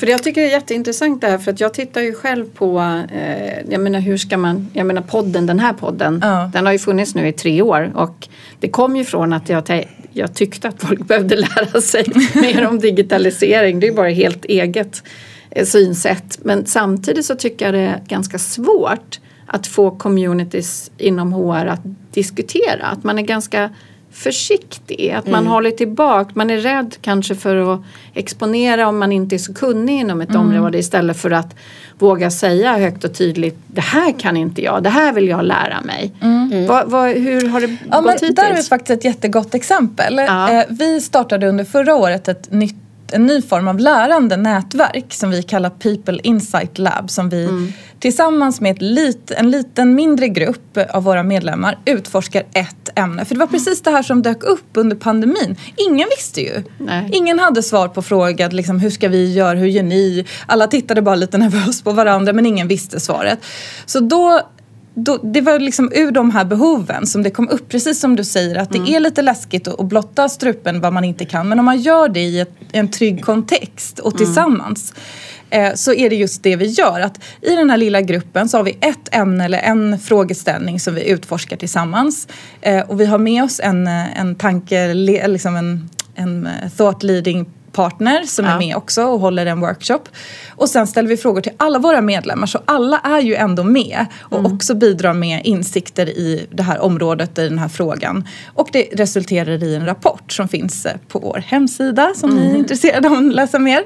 För jag tycker det är jätteintressant det här för att jag tittar ju själv på, eh, jag menar hur ska man, jag menar podden, den här podden, Ja. den har ju funnits nu i tre år och det kom ju från att jag, jag tyckte att folk behövde lära sig mer om digitalisering. Det är ju bara helt eget eh, synsätt. Men samtidigt så tycker jag det är ganska svårt att få communities inom HR att diskutera. Att man är ganska försiktig, att man håller tillbaka. Man är rädd kanske för att exponera om man inte är så kunnig inom ett område istället för att våga säga högt och tydligt det här kan inte jag, det här vill jag lära mig. Vad, vad, hur har det Ja, gått men där har vi hittills? faktiskt ett jättegott exempel. Ja. Eh, Vi startade under förra året ett nytt en ny form av lärande nätverk som vi kallar People Insight Lab som vi Mm. tillsammans med lit, en liten mindre grupp av våra medlemmar utforskar ett ämne. För det var precis det här som dök upp under pandemin. Ingen visste ju. Nej. Ingen hade svar på frågan liksom, hur ska vi göra, hur gör ni? Alla tittade bara lite nervöst på varandra men ingen visste svaret. Så då då, det var liksom ur de här behoven som det kom upp, precis som du säger, att det är lite läskigt att att blotta strupen vad man inte kan. Men om man gör det i ett, en trygg kontext och tillsammans eh, så är det just det vi gör. Att I den här lilla gruppen så har vi ett ämne eller en frågeställning som vi utforskar tillsammans. Eh, och vi har med oss en, eh, en tanke, liksom en, en eh, thought leading partner som Ja. är med också och håller en workshop. Och sen ställer vi frågor till alla våra medlemmar så alla är ju ändå med och också bidrar med insikter i det här området, i den här frågan. Och det resulterar i en rapport som finns eh, på vår hemsida som ni är intresserade av att läsa mer.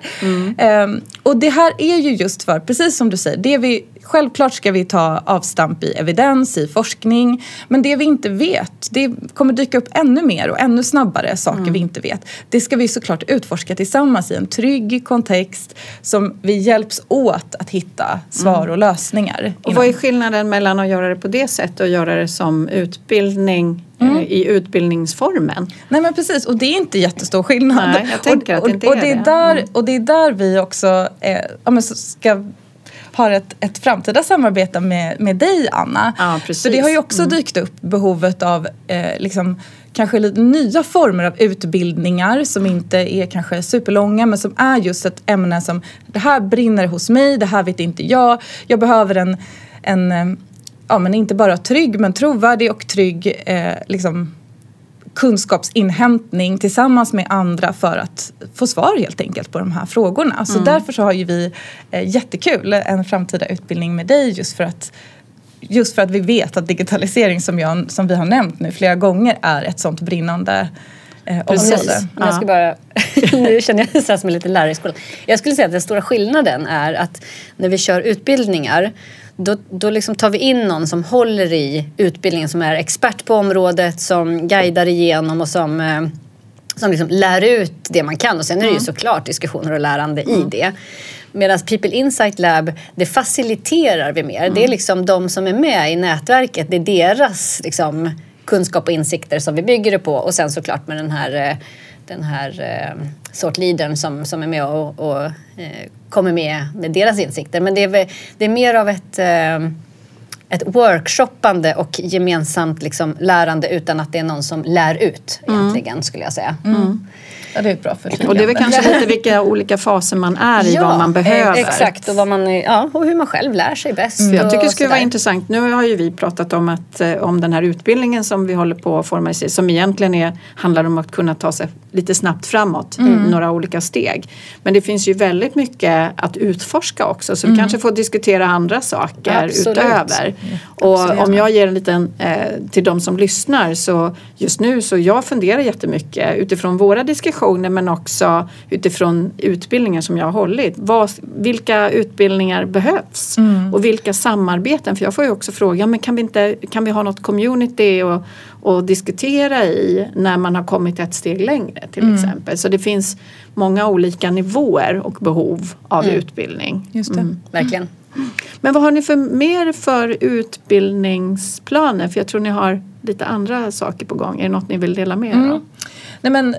Ehm, och det här är ju just för, precis som du säger, det vi, självklart ska vi ta avstamp i evidens, i forskning. Men det vi inte vet, det kommer dyka upp ännu mer och ännu snabbare saker vi inte vet. Det ska vi såklart utforska tillsammans i en trygg kontext som vi hjälps åt att hitta svar och lösningar. Och vad är skillnaden mellan att göra det på det sättet och göra det som utbildning eh, i utbildningsformen? Nej men precis och det är inte jättestor skillnad. Nej, jag tänker och, att det inte och, och är det. Är där, Och det är där vi också eh, ja, ska ha ett, ett framtida samarbete med, med dig Anna. Ja, precis. För det har ju också dykt upp behovet av eh, liksom, kanske lite nya former av utbildningar som inte är kanske superlånga men som är just ett ämne som det här brinner hos mig, det här vet inte jag. Jag behöver en, en eh, ja men inte bara trygg men trovärdig och trygg eh, liksom, kunskapsinhämtning tillsammans med andra för att få svar helt enkelt på de här frågorna. Så därför så har ju vi eh, jättekul en framtida utbildning med dig just för att Just för att vi vet att digitalisering som, jag, som vi har nämnt nu flera gånger är ett sånt brinnande eh, Precis. jag ska bara, nu känner jag här som en liten lärare i skolan. Jag skulle säga att den stora skillnaden är att när vi kör utbildningar då, då liksom tar vi in någon som håller i utbildningen som är expert på området, som guidar igenom och som, eh, som liksom lär ut det man kan. Och sen är det ju såklart diskussioner och lärande i det. Medan People Insight Lab, det faciliterar vi mer. Det är liksom de som är med i nätverket, det är deras liksom, kunskap och insikter som vi bygger det på. Och sen såklart med den här, eh, den här eh, sortleadern som, som är med och, och eh, kommer med med deras insikter. Men det är, det är mer av ett, eh, ett workshoppande och gemensamt liksom lärande utan att det är någon som lär ut egentligen skulle jag säga. Ja, det är ett bra förtydligande. Och det är väl kanske lite vilka olika faser man är i, vad man eh, behöver. Exakt, och, vad man, ja, och hur man själv lär sig bäst. För jag tycker det skulle vara intressant. Nu har ju vi pratat om, att, eh, om den här utbildningen som vi håller på att forma i, som egentligen är, handlar om att kunna ta sig lite snabbt framåt, några olika steg. Men det finns ju väldigt mycket att utforska också så vi kanske får diskutera andra saker Absolut. utöver. Och om jag ger en liten eh, till de som lyssnar så just nu så jag funderar jättemycket utifrån våra diskussioner men också utifrån utbildningen som jag har hållit. Vad, vilka utbildningar behövs? Och vilka samarbeten? För jag får ju också fråga, men kan vi, inte, kan vi ha något community och, och diskutera i när man har kommit ett steg längre till exempel. Så det finns många olika nivåer och behov av utbildning. Just det. Verkligen. Men vad har ni för mer för utbildningsplaner? För jag tror ni har lite andra saker på gång. Är det något ni vill dela med er av? Nej men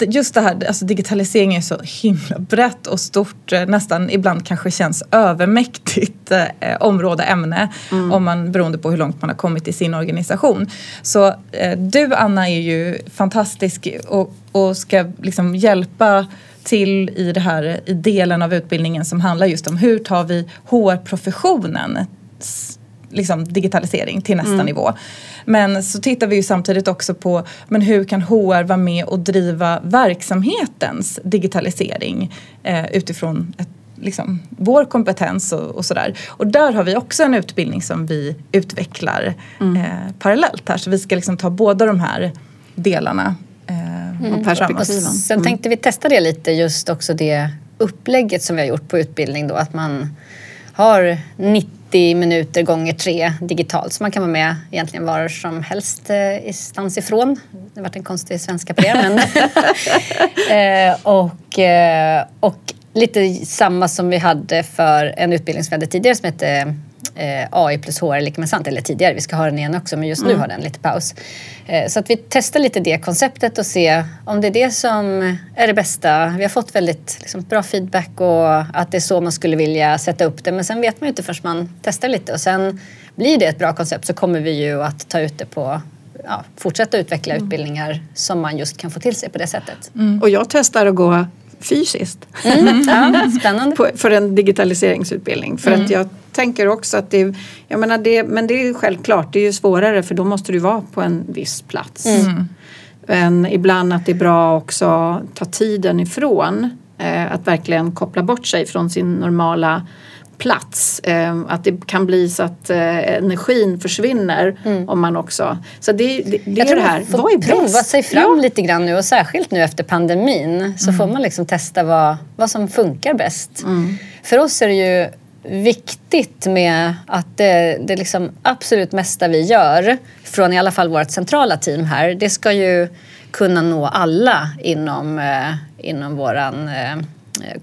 just det här, alltså digitalisering är så himla brett och stort, eh, nästan ibland kanske känns övermäktigt eh, område, ämne, om man, beroende på hur långt man har kommit i sin organisation. Så eh, du Anna är ju fantastisk och, och ska liksom hjälpa till i det här i delen av utbildningen som handlar just om hur tar vi HR-professionen liksom digitalisering till nästa nivå. Men så tittar vi ju samtidigt också på men hur kan HR vara med och driva verksamhetens digitalisering eh, utifrån ett, liksom, vår kompetens och, och sådär. Och där har vi också en utbildning som vi utvecklar eh, parallellt här. Så vi ska liksom ta båda de här delarna eh, Och Och perspektiven. sen tänkte vi testa det lite, just också det upplägget som vi har gjort på utbildning då, att man har 90 minuter gånger tre digitalt, så man kan vara med egentligen var som helst eh, stans ifrån. Det varit en konstig svenska på det, men... eh, och, eh, och lite samma som vi hade för en utbildning som vi hade tidigare som hette eh, AI plus HR är lika med sant, eller tidigare, vi ska ha den igen också, men just nu har den lite paus. Eh, så att vi testar lite det konceptet och se om det är det som är det bästa. Vi har fått väldigt liksom, bra feedback och att det är så man skulle vilja sätta upp det, men sen vet man ju inte förrän man testar lite och sen blir det ett bra koncept så kommer vi ju att ta ut det på Ja, fortsätta utveckla utbildningar som man just kan få till sig på det sättet. Och jag testar att gå fysiskt Mm. Ja, spännande. på, för en digitaliseringsutbildning. För att jag tänker också att det, jag menar det, men det är självklart, det är ju svårare för då måste du vara på en viss plats. Men ibland att det är bra också att ta tiden ifrån. Eh, att verkligen koppla bort sig från sin normala plats. Eh, att det kan bli så att eh, energin försvinner om man också... Så det, det, det Jag är tror det här, vad är prova bäst? sig fram lite grann nu och särskilt nu efter pandemin så får man liksom testa vad, vad som funkar bäst. För oss är det ju viktigt med att det, det liksom absolut mesta vi gör från i alla fall vårt centrala team här, det ska ju kunna nå alla inom, eh, inom våran eh,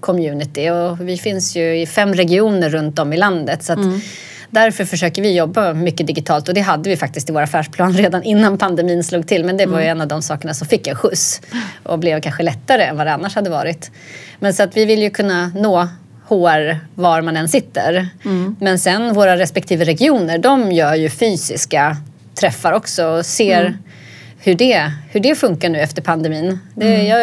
community. Och vi finns ju i fem regioner runt om i landet. Så att Därför försöker vi jobba mycket digitalt. Och det hade vi faktiskt i vår affärsplan redan innan pandemin slog till. Men det var ju en av de sakerna som fick en skjuts och blev kanske lättare än vad det annars hade varit. Men så att vi vill ju kunna nå HR var man än sitter. Men sen våra respektive regioner, de gör ju fysiska träffar också och ser hur det, hur det funkar nu efter pandemin. Det, jag,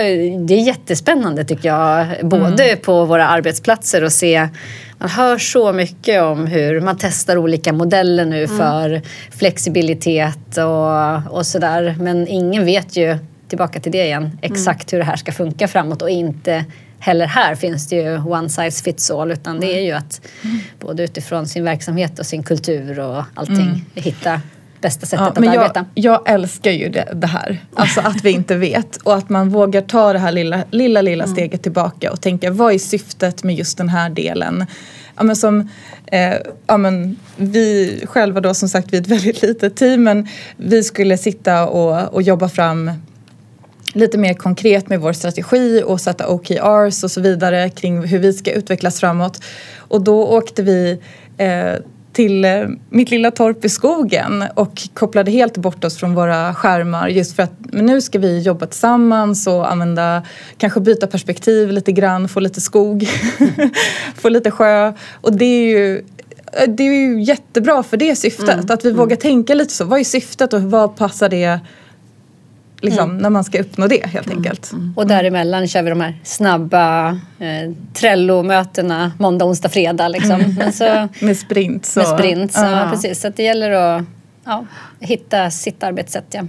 det är jättespännande tycker jag, både på våra arbetsplatser och se man hör så mycket om hur man testar olika modeller nu för flexibilitet och, och sådär. Men ingen vet ju, tillbaka till det igen, exakt hur det här ska funka framåt. Och inte heller här finns det ju one size fits all utan det är ju att både utifrån sin verksamhet och sin kultur och allting hitta bästa sättet Ja, att men arbeta. jag, jag älskar ju det, det här. Alltså att vi inte vet och att man vågar ta det här lilla, lilla, lilla steget tillbaka och tänka vad är syftet med just den här delen? Ja, men som, eh, ja, men vi själva då som sagt vi är ett väldigt litet team men vi skulle sitta och, och jobba fram lite mer konkret med vår strategi och sätta OKRs och så vidare kring hur vi ska utvecklas framåt. Och då åkte vi eh, till eh, mitt lilla torp i skogen och kopplade helt bort oss från våra skärmar just för att men nu ska vi jobba tillsammans och använda, kanske byta perspektiv lite grann, få lite skog, få lite sjö och det är ju Eh, Det är ju jättebra för det syftet. Att vi vågar tänka lite så. Vad är syftet och vad passar det liksom, när man ska uppnå det helt enkelt. Och däremellan kör vi de här snabba eh, Trello-mötena måndag, onsdag, fredag. Liksom. Men så, Med sprint. Så. med sprint. Så, Ja. precis. så att det gäller att ja, hitta sitt arbetssätt. Ja.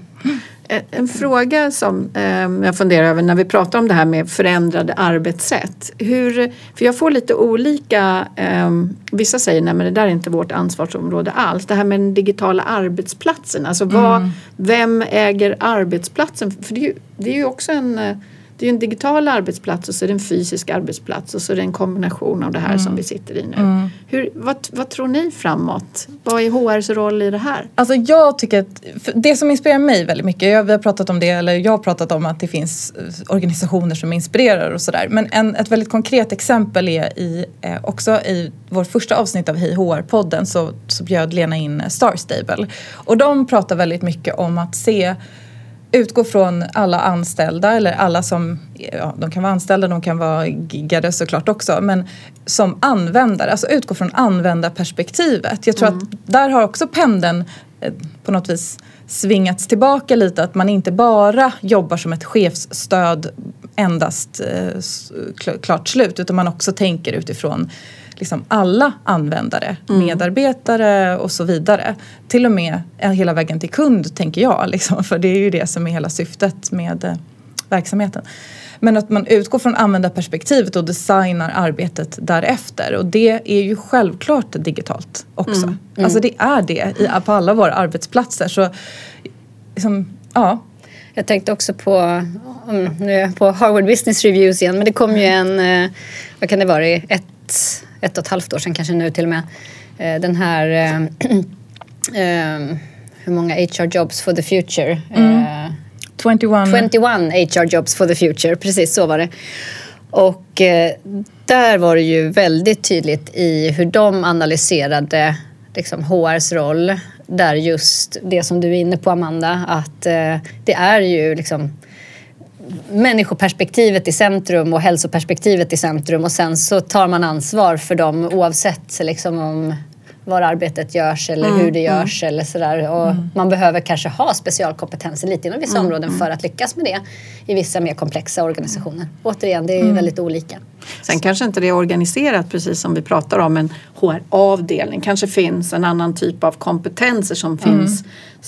En- En fråga som eh, jag funderar över när vi pratar om det här med förändrade arbetssätt. Hur, för jag får lite olika, eh, vissa säger nej men det där är inte vårt ansvarsområde alls. Det här med den digitala arbetsplatsen, alltså vad, vem äger arbetsplatsen? För det är ju, det är ju också en eh, det är en digital arbetsplats och så är det en fysisk arbetsplats och så är det en kombination av det här som vi sitter i nu. Hur, vad, vad tror ni framåt? Vad är HRs roll i det här? Alltså jag tycker att det som inspirerar mig väldigt mycket, jag, vi har pratat om det, eller jag har pratat om att det finns eh, organisationer som inspirerar och sådär. Men en, ett väldigt konkret exempel är i, eh, också i vårt första avsnitt av Hej HR-podden så, så bjöd Lena in eh, Star Stable. Och de pratar väldigt mycket om att se utgå från alla anställda eller alla som, ja, de kan vara anställda, de kan vara giggade såklart också, men som användare, alltså utgå från användarperspektivet. Jag tror att där har också pendeln eh, på något vis svingats tillbaka lite, att man inte bara jobbar som ett chefsstöd endast eh, klart slut, utan man också tänker utifrån liksom alla användare, medarbetare och så vidare. Till och med hela vägen till kund tänker jag, liksom, för det är ju det som är hela syftet med eh, verksamheten. Men att man utgår från användarperspektivet och designar arbetet därefter. Och det är ju självklart digitalt också. Alltså det är det i, på alla våra arbetsplatser. Så liksom, ja, Jag tänkte också på, nu är jag på Harvard Business Reviews igen, men det kom ju en, eh, vad kan det vara, ett, ett och ett halvt år sedan kanske nu till och med, eh, den här eh, eh, hur många HR jobs for the future? Eh, 21. 21 HR jobs for the future, precis så var det. Och eh, där var det ju väldigt tydligt i hur de analyserade liksom, HRs roll. Där just det som du är inne på Amanda, att eh, det är ju liksom människoperspektivet i centrum och hälsoperspektivet i centrum och sen så tar man ansvar för dem oavsett liksom om var arbetet görs eller hur det görs eller sådär. Och Man behöver kanske ha specialkompetenser lite inom vissa områden för att lyckas med det i vissa mer komplexa organisationer. Återigen, det är väldigt olika. Sen kanske inte det är organiserat precis som vi pratar om en HR-avdelning. Kanske finns en annan typ av kompetenser som finns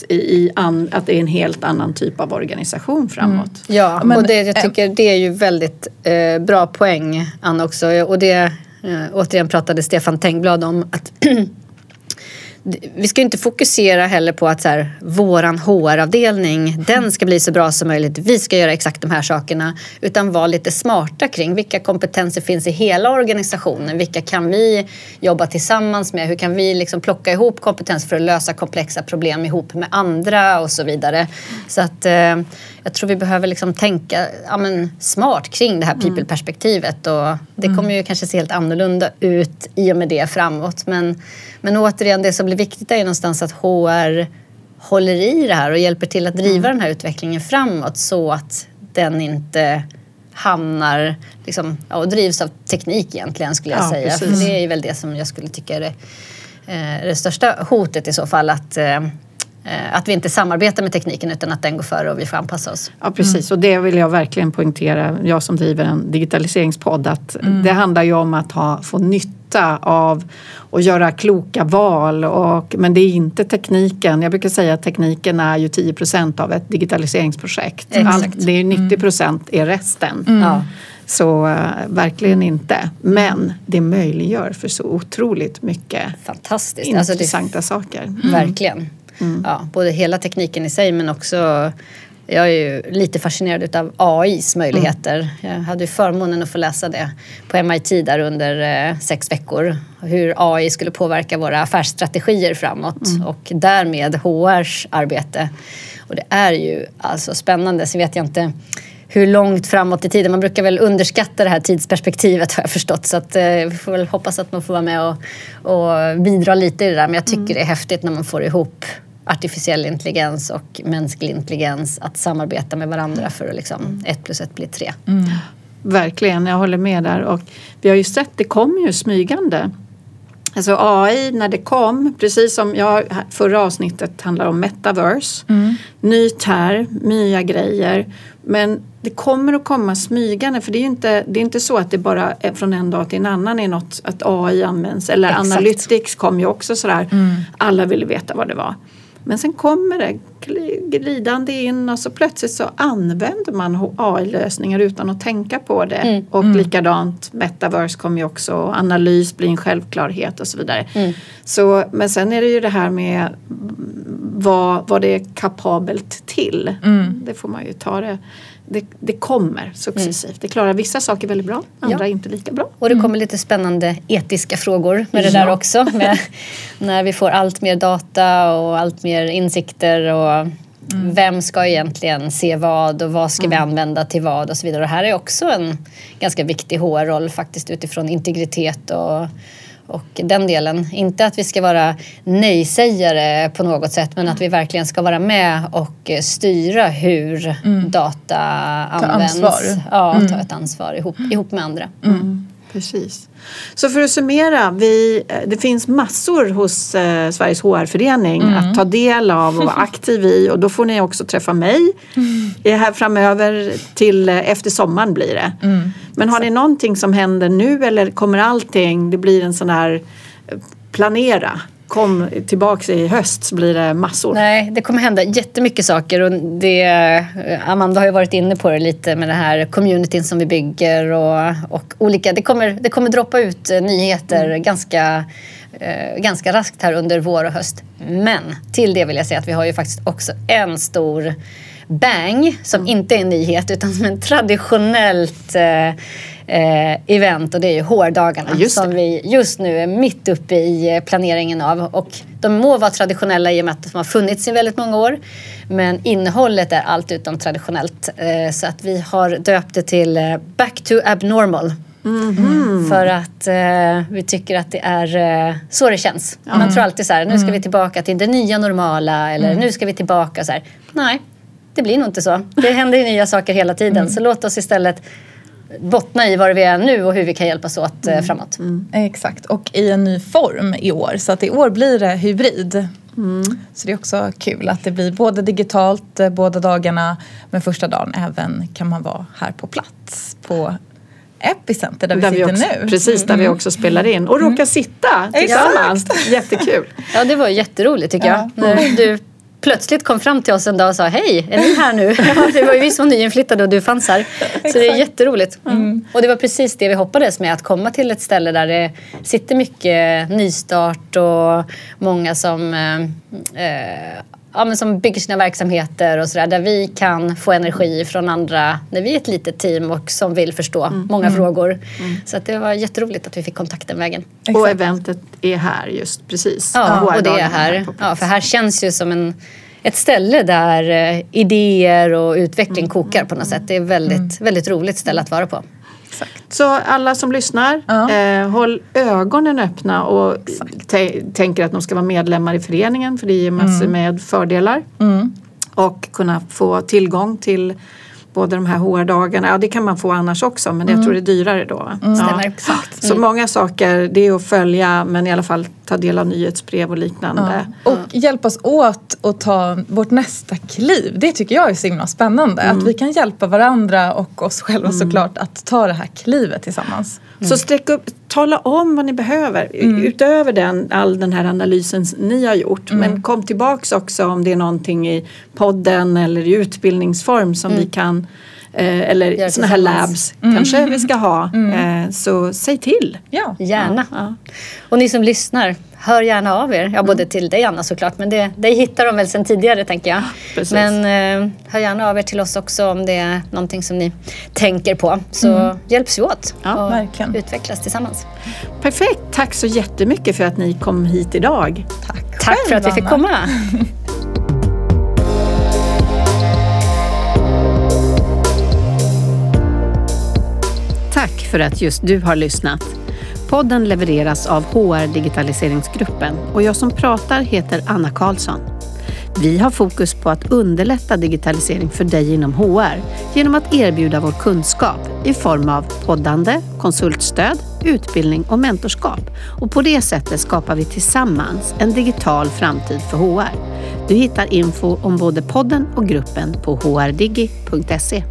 i, an, att det är en helt annan typ av organisation framåt. Ja, Men, och det, jag tycker det är ju väldigt eh, bra poäng, Anna också. Och det, eh, återigen pratade Stefan Tengblad om att vi ska inte fokusera heller på att så här, våran HR-avdelning, den ska bli så bra som möjligt. Vi ska göra exakt de här sakerna. Utan vara lite smarta kring vilka kompetenser finns i hela organisationen. Vilka kan vi jobba tillsammans med? Hur kan vi liksom plocka ihop kompetens för att lösa komplexa problem ihop med andra och så vidare. Så att eh, jag tror vi behöver liksom tänka ja, men, smart kring det här people-perspektivet. Och det kommer ju kanske se helt annorlunda ut i och med det framåt. Men, men återigen, det som blir viktigt är ju någonstans att HR håller i det här och hjälper till att driva den här utvecklingen framåt så att den inte hamnar liksom, ja, och drivs av teknik egentligen skulle jag Ja, säga. För det är väl det som jag skulle tycka är det, eh, det största hotet i så fall. Att, eh, att vi inte samarbetar med tekniken utan att den går före och vi får anpassa oss. Ja precis och det vill jag verkligen poängtera, jag som driver en digitaliseringspodd, att det handlar ju om att ha, få nytta av och göra kloka val. Och, men det är inte tekniken. Jag brukar säga att tekniken är ju 10 procent av ett digitaliseringsprojekt. Exakt. Allt, det är ju 90 procent är resten. Ja. Så eh, verkligen inte. Men det möjliggör för så otroligt mycket Fantastiskt. Alltså det, intressanta saker. Verkligen. Ja, både hela tekniken i sig men också jag är ju lite fascinerad av AIs möjligheter. Jag hade ju förmånen att få läsa det på MIT där under eh, sex veckor. Hur AI skulle påverka våra affärsstrategier framåt och därmed HRs arbete. Och det är ju alltså spännande. Sen vet jag inte hur långt framåt i tiden. Man brukar väl underskatta det här tidsperspektivet har jag förstått. Så att, eh, vi får väl hoppas att man får vara med och, och bidra lite i det där. Men jag tycker det är häftigt när man får ihop artificiell intelligens och mänsklig intelligens att samarbeta med varandra för att liksom ett plus ett blir tre. Verkligen, jag håller med där. Och vi har ju sett, det kommer ju smygande Alltså AI när det kom, precis som jag, förra avsnittet handlar om metaverse. Ny term, nya grejer. Men det kommer att komma smygande för det är ju inte, det är inte så att det bara från en dag till en annan är något att AI används. Eller Exakt. Analytics kom ju också sådär. Alla ville veta vad det var. Men sen kommer det glidande in och så plötsligt så använder man AI-lösningar utan att tänka på det. Och likadant metaverse kommer ju också, analys blir en självklarhet och så vidare. Så, men sen är det ju det här med vad, vad det är kapabelt till. Det får man ju ta det. Det, det kommer successivt. Det klarar vissa saker väldigt bra, andra inte lika bra. Och det kommer lite spännande etiska frågor med det där också. Med, när vi får allt mer data och allt mer insikter och vem ska egentligen se vad och vad ska vi använda till vad och så vidare. Och här är också en ganska viktig HR-roll faktiskt utifrån integritet och och den delen, inte att vi ska vara nej-sägare på något sätt men att vi verkligen ska vara med och styra hur data används. ansvar. Ja, ta ett ansvar ihop, ihop med andra. Precis. Så för att summera, vi, eh, det finns massor hos eh, Sveriges HR-förening att ta del av och vara aktiv i och då får ni också träffa mig mm. här framöver till eh, efter sommaren blir det. Men har ni någonting som händer nu eller kommer allting, det blir en sån här eh, planera, kom tillbaks i höst så blir det massor. Nej, det kommer hända jättemycket saker och det, Amanda har ju varit inne på det lite med det här communityn som vi bygger och, och olika, det kommer, det kommer droppa ut eh, nyheter ganska, eh, ganska raskt här under vår och höst. Men till det vill jag säga att vi har ju faktiskt också en stor bang som inte är en nyhet utan som en traditionellt eh, eh, event och det är ju HR-dagarna det. som vi just nu är mitt uppe i eh, planeringen av. Och de må vara traditionella i och med att de har funnits i väldigt många år. Men innehållet är allt utom traditionellt. Eh, så att vi har döpt det till eh, Back to Abnormal. För att eh, vi tycker att det är eh, så det känns. Man tror alltid så här, nu ska vi tillbaka till det nya normala eller nu ska vi tillbaka så här. Nej, det blir nog inte så. Det händer ju nya saker hela tiden. Så låt oss istället bottna i var vi är nu och hur vi kan hjälpas åt eh, framåt. Exakt, och i en ny form i år. Så att i år blir det hybrid. Så det är också kul att det blir både digitalt eh, båda dagarna men första dagen även kan man vara här på plats på Epicenter där vi Där sitter också, nu. Precis, där vi också spelar in och råkar sitta tillsammans. Jättekul. Ja, det var jätteroligt tycker jag. När du plötsligt kom fram till oss en dag och sa hej, är ni här nu? Ja, det var ju vi som var nyinflyttade och du fanns här. Så det är jätteroligt. Och det var precis det vi hoppades med, att komma till ett ställe där det sitter mycket nystart och många som eh, eh, Ja, men som bygger sina verksamheter och sådär. Där vi kan få energi från andra när vi är ett litet team och som vill förstå många frågor. Så att det var jätteroligt att vi fick kontakt den vägen. Och Exakt. eventet är här just precis. Ja, och det är här. plats. Ja, för här känns ju som en, ett ställe där eh, idéer och utveckling kokar på något sätt. Det är väldigt, väldigt roligt ställe att vara på. Så alla som lyssnar, Ja. eh, håll ögonen öppna och tä- tänker att de ska vara medlemmar i föreningen för det ger massor med fördelar. Och kunna få tillgång till både de här HR-dagarna, ja det kan man få annars också men jag tror det är dyrare då. Stämmer. Ja. Så många saker, det är att följa men i alla fall ta del av nyhetsbrev och liknande. Och hjälpas åt att ta vårt nästa kliv. Det tycker jag är så himla spännande. Att vi kan hjälpa varandra och oss själva såklart att ta det här klivet tillsammans. Så sträck upp, tala om vad ni behöver utöver den, all den här analysen ni har gjort. Men kom tillbaks också om det är någonting i podden eller i utbildningsform som vi kan eh, eller sådana här labs kanske vi ska ha. Eh, så säg till. Ja. Gärna. Ja. Och ni som lyssnar, hör gärna av er. Ja, både till dig Anna såklart, men det, dig hittar de väl sen tidigare tänker jag. precis. Men eh, hör gärna av er till oss också om det är någonting som ni tänker på. Så hjälps vi åt Ja, och verkligen. utvecklas tillsammans. Perfekt, tack så jättemycket för att ni kom hit idag. Tack Tack för att vi fick komma. Tack för att just du har lyssnat. Podden levereras av HR Digitaliseringsgruppen och jag som pratar heter Anna Karlsson. Vi har fokus på att underlätta digitalisering för dig inom HR genom att erbjuda vår kunskap i form av poddande, konsultstöd, utbildning och mentorskap. Och på det sättet skapar vi tillsammans en digital framtid för HR. Du hittar info om både podden och gruppen på hrdigi.se.